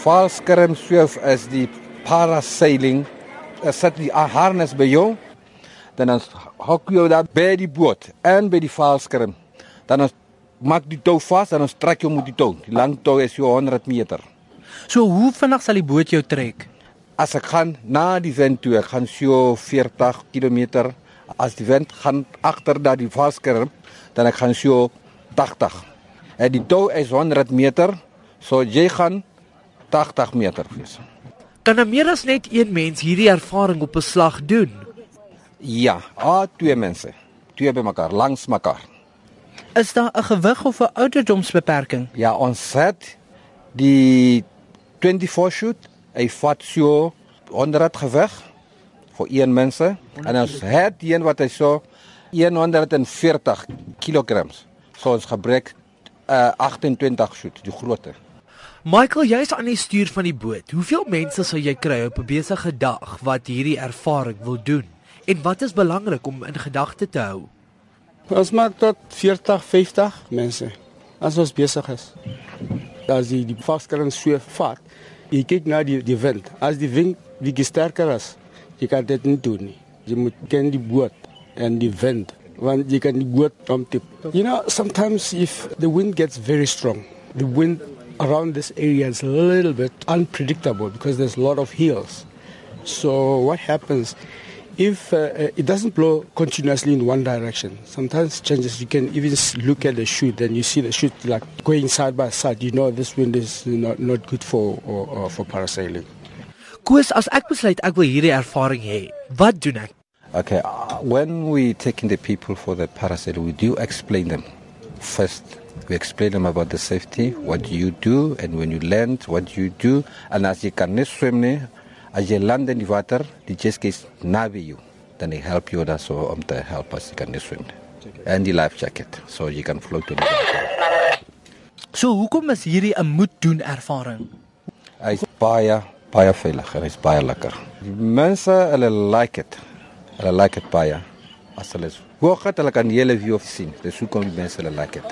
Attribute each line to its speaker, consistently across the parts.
Speaker 1: Valskerm sweef is die parasailing. Er sit die harness by jou. Dan as hok jy daar by die boot en by die valskerm. Dan as maak die tou vas en dan trek jy met die tou. Die lang tou is so 100 meter.
Speaker 2: So hoe vinnig sal die boot jou trek?
Speaker 1: As ek gaan na die wind toe, ek gaan so 40 km. As die wind gaan agter dat die valskerm, dan ek gaan so 80. En die tou is 100 meter, so jy gaan 80 meter wees.
Speaker 2: Kan meer as net een mens hierdie ervaring op 'n slag doen?
Speaker 1: Ja, ah twee mense. Twee by mekaar, langs mekaar.
Speaker 2: Is daar 'n gewig of 'n ouderdomsbeperking?
Speaker 1: Ja, ons het die 24 shoot, hy vat so 100 gewig vir een mense en ons het die een wat hy so 140 kg. So ons gebruik uh 28 shoot, die grootte.
Speaker 2: Michael, jy's aan die stuur van die boot. Hoeveel mense sal jy kry op 'n besige dag wat hierdie ervaring wil doen? En wat is belangrik om in gedagte te hou?
Speaker 3: Ons maak tot 40, 50 mense as ons besig is. As die die vaskerring so vat, jy kyk na die die wind. As die wind bietjie sterker is, jy kan dit nie doen nie. Jy moet ken die boot en die wind want jy kan die boot omtip. You know, sometimes if the wind gets very strong, the wind around this area is a little bit unpredictable because there's a lot of hills. So what happens if uh, it doesn't blow continuously in one direction? Sometimes changes. You can even look at the chute and you see the chute like going side by side. You know this wind is not not good for or, or for parasailing.
Speaker 2: Koos, as ek besluit ek wil hierdie ervaring hê, wat doen ek?
Speaker 1: Okay, uh, when we taking the people for the parasailing, we do explain them first We explain them about the safety, what you do, and when you land, what you do. And as you can swim, as you land in the water, the jet ski is navi you. Then they help you also um, to help us you can swim. And the life jacket, so you can float in the water.
Speaker 2: So hoekom is hierdie 'n moet doen ervaring?
Speaker 1: Hy's baie baie veilig en hy's baie lekker. Die mense hulle like it. Hulle like it baie. As hulle hoog het, hulle kan die hele view sien. Dis hoekom die mense hulle like it.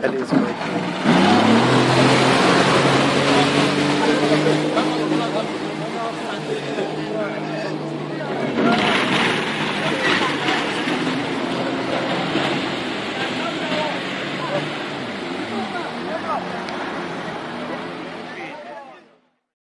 Speaker 4: That is great.